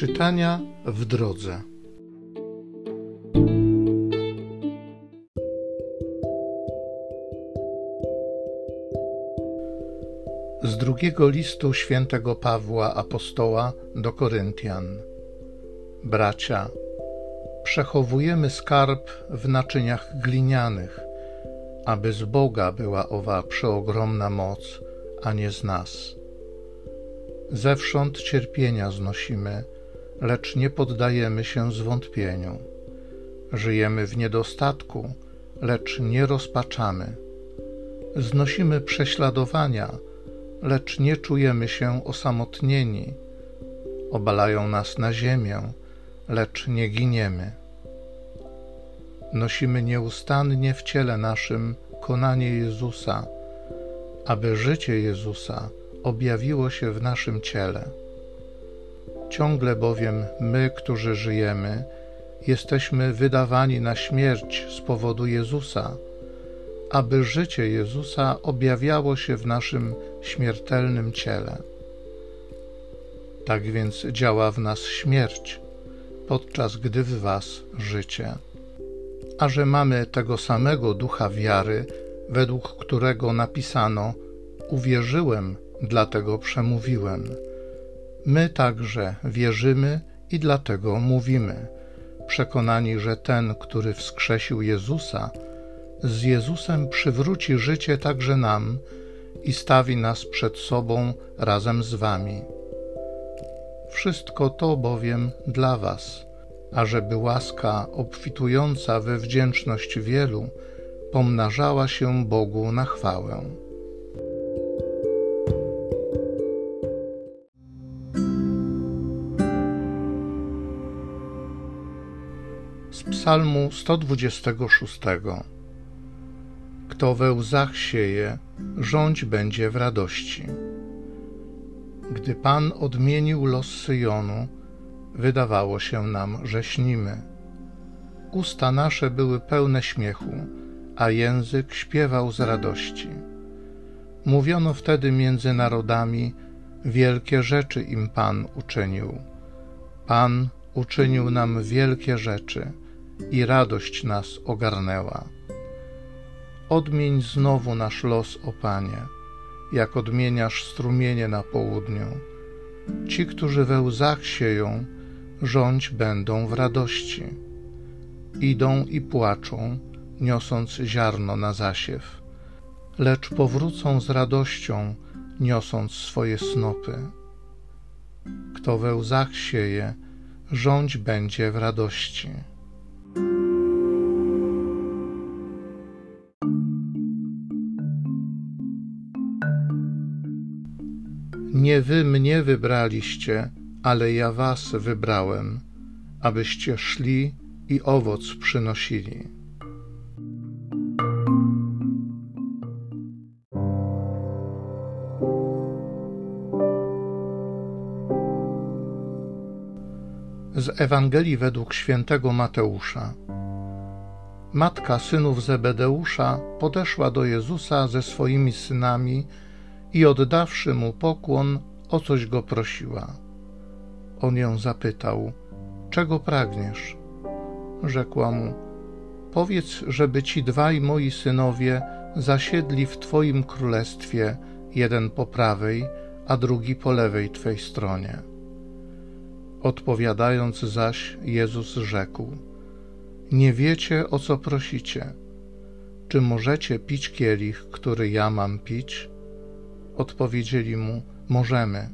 Czytania w drodze. Z drugiego listu świętego Pawła apostoła do Koryntian. Bracia, przechowujemy skarb w naczyniach glinianych, aby z Boga była owa przeogromna moc, a nie z nas. Zewsząd cierpienia znosimy, lecz nie poddajemy się zwątpieniu. Żyjemy w niedostatku, lecz nie rozpaczamy. Znosimy prześladowania, lecz nie czujemy się osamotnieni. Obalają nas na ziemię, lecz nie giniemy. Nosimy nieustannie w ciele naszym konanie Jezusa, aby życie Jezusa objawiło się w naszym ciele. Ciągle bowiem my, którzy żyjemy, jesteśmy wydawani na śmierć z powodu Jezusa, aby życie Jezusa objawiało się w naszym śmiertelnym ciele. Tak więc działa w nas śmierć, podczas gdy w Was życie. A że mamy tego samego ducha wiary, według którego napisano: Uwierzyłem, dlatego przemówiłem. My także wierzymy i dlatego mówimy, przekonani, że ten, który wskrzesił Jezusa, z Jezusem przywróci życie także nam i stawi nas przed sobą razem z Wami. Wszystko to bowiem dla Was, ażeby łaska obfitująca we wdzięczność wielu pomnażała się Bogu na chwałę. Z Psalmu 126. Kto we łzach sieje, rządź będzie w radości. Gdy Pan odmienił los Syjonu, wydawało się nam, że śnimy. Usta nasze były pełne śmiechu, a język śpiewał z radości. Mówiono wtedy między narodami, wielkie rzeczy im Pan uczynił. Pan uczynił nam wielkie rzeczy i radość nas ogarnęła. Odmień znowu nasz los, o Panie, jak odmieniasz strumienie na południu. Ci, którzy we łzach sieją, rządź będą w radości. Idą i płaczą, niosąc ziarno na zasiew, lecz powrócą z radością, niosąc swoje snopy. Kto we łzach sieje, rządź będzie w radości. Nie wy mnie wybraliście, ale ja was wybrałem, abyście szli i owoc przynosili. Z Ewangelii według świętego Mateusza. Matka synów Zebedeusza podeszła do Jezusa ze swoimi synami i oddawszy mu pokłon, o coś go prosiła. On ją zapytał: Czego pragniesz? Rzekła mu: Powiedz, żeby ci dwaj moi synowie zasiedli w Twoim królestwie, jeden po prawej, a drugi po lewej Twej stronie. Odpowiadając zaś, Jezus rzekł: Nie wiecie, o co prosicie. Czy możecie pić kielich, który ja mam pić? Odpowiedzieli mu: Możemy.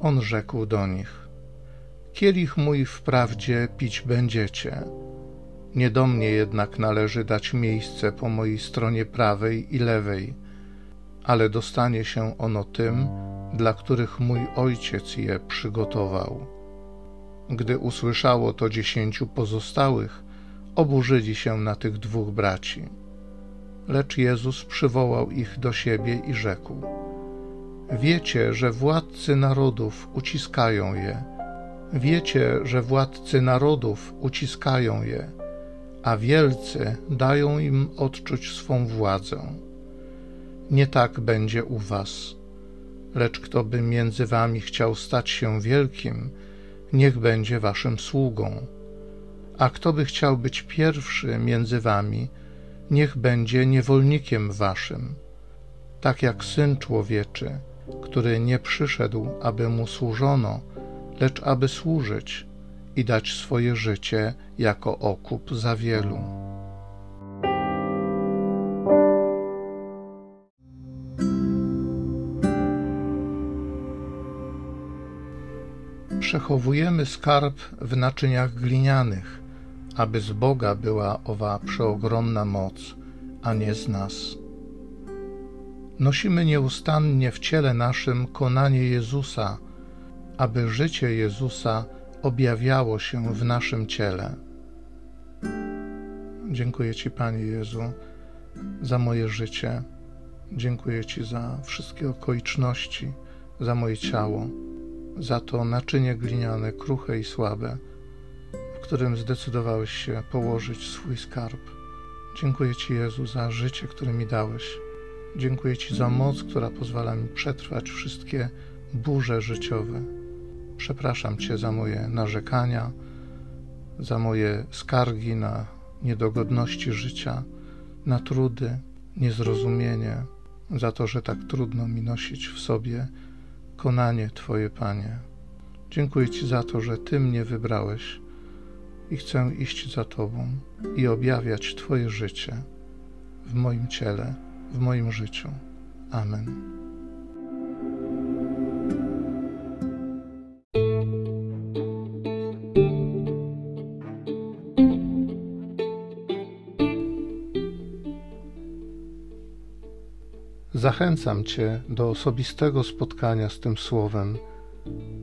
On rzekł do nich: Kielich mój wprawdzie pić będziecie. Nie do mnie jednak należy dać miejsce po mojej stronie prawej i lewej, ale dostanie się ono tym, dla których mój ojciec je przygotował. Gdy usłyszało to dziesięciu pozostałych, oburzyli się na tych dwóch braci. Lecz Jezus przywołał ich do siebie i rzekł: Wiecie, że władcy narodów uciskają je. Wiecie, że władcy narodów uciskają je, a wielcy dają im odczuć swą władzę. Nie tak będzie u was. lecz kto by między wami chciał stać się wielkim, niech będzie waszym sługą. A kto by chciał być pierwszy między wami, niech będzie niewolnikiem waszym, tak jak syn człowieczy, który nie przyszedł, aby mu służono, lecz aby służyć i dać swoje życie jako okup za wielu. Przechowujemy skarb w naczyniach glinianych, aby z Boga była owa przeogromna moc, a nie z nas. Nosimy nieustannie w ciele naszym konanie Jezusa, aby życie Jezusa objawiało się w naszym ciele. Dziękuję Ci, Panie Jezu, za moje życie. Dziękuję Ci za wszystkie okoliczności, za moje ciało, za to naczynie gliniane, kruche i słabe, którym zdecydowałeś się położyć swój skarb. Dziękuję Ci, Jezu, za życie, które mi dałeś. Dziękuję Ci za moc, która pozwala mi przetrwać wszystkie burze życiowe. Przepraszam Cię za moje narzekania, za moje skargi na niedogodności życia, na trudy, niezrozumienie, za to, że tak trudno mi nosić w sobie konanie Twoje, Panie. Dziękuję Ci za to, że Ty mnie wybrałeś i chcę iść za Tobą i objawiać Twoje życie w moim ciele, w moim życiu. Amen. Zachęcam Cię do osobistego spotkania z tym Słowem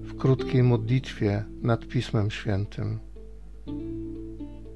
w krótkiej modlitwie nad Pismem Świętym.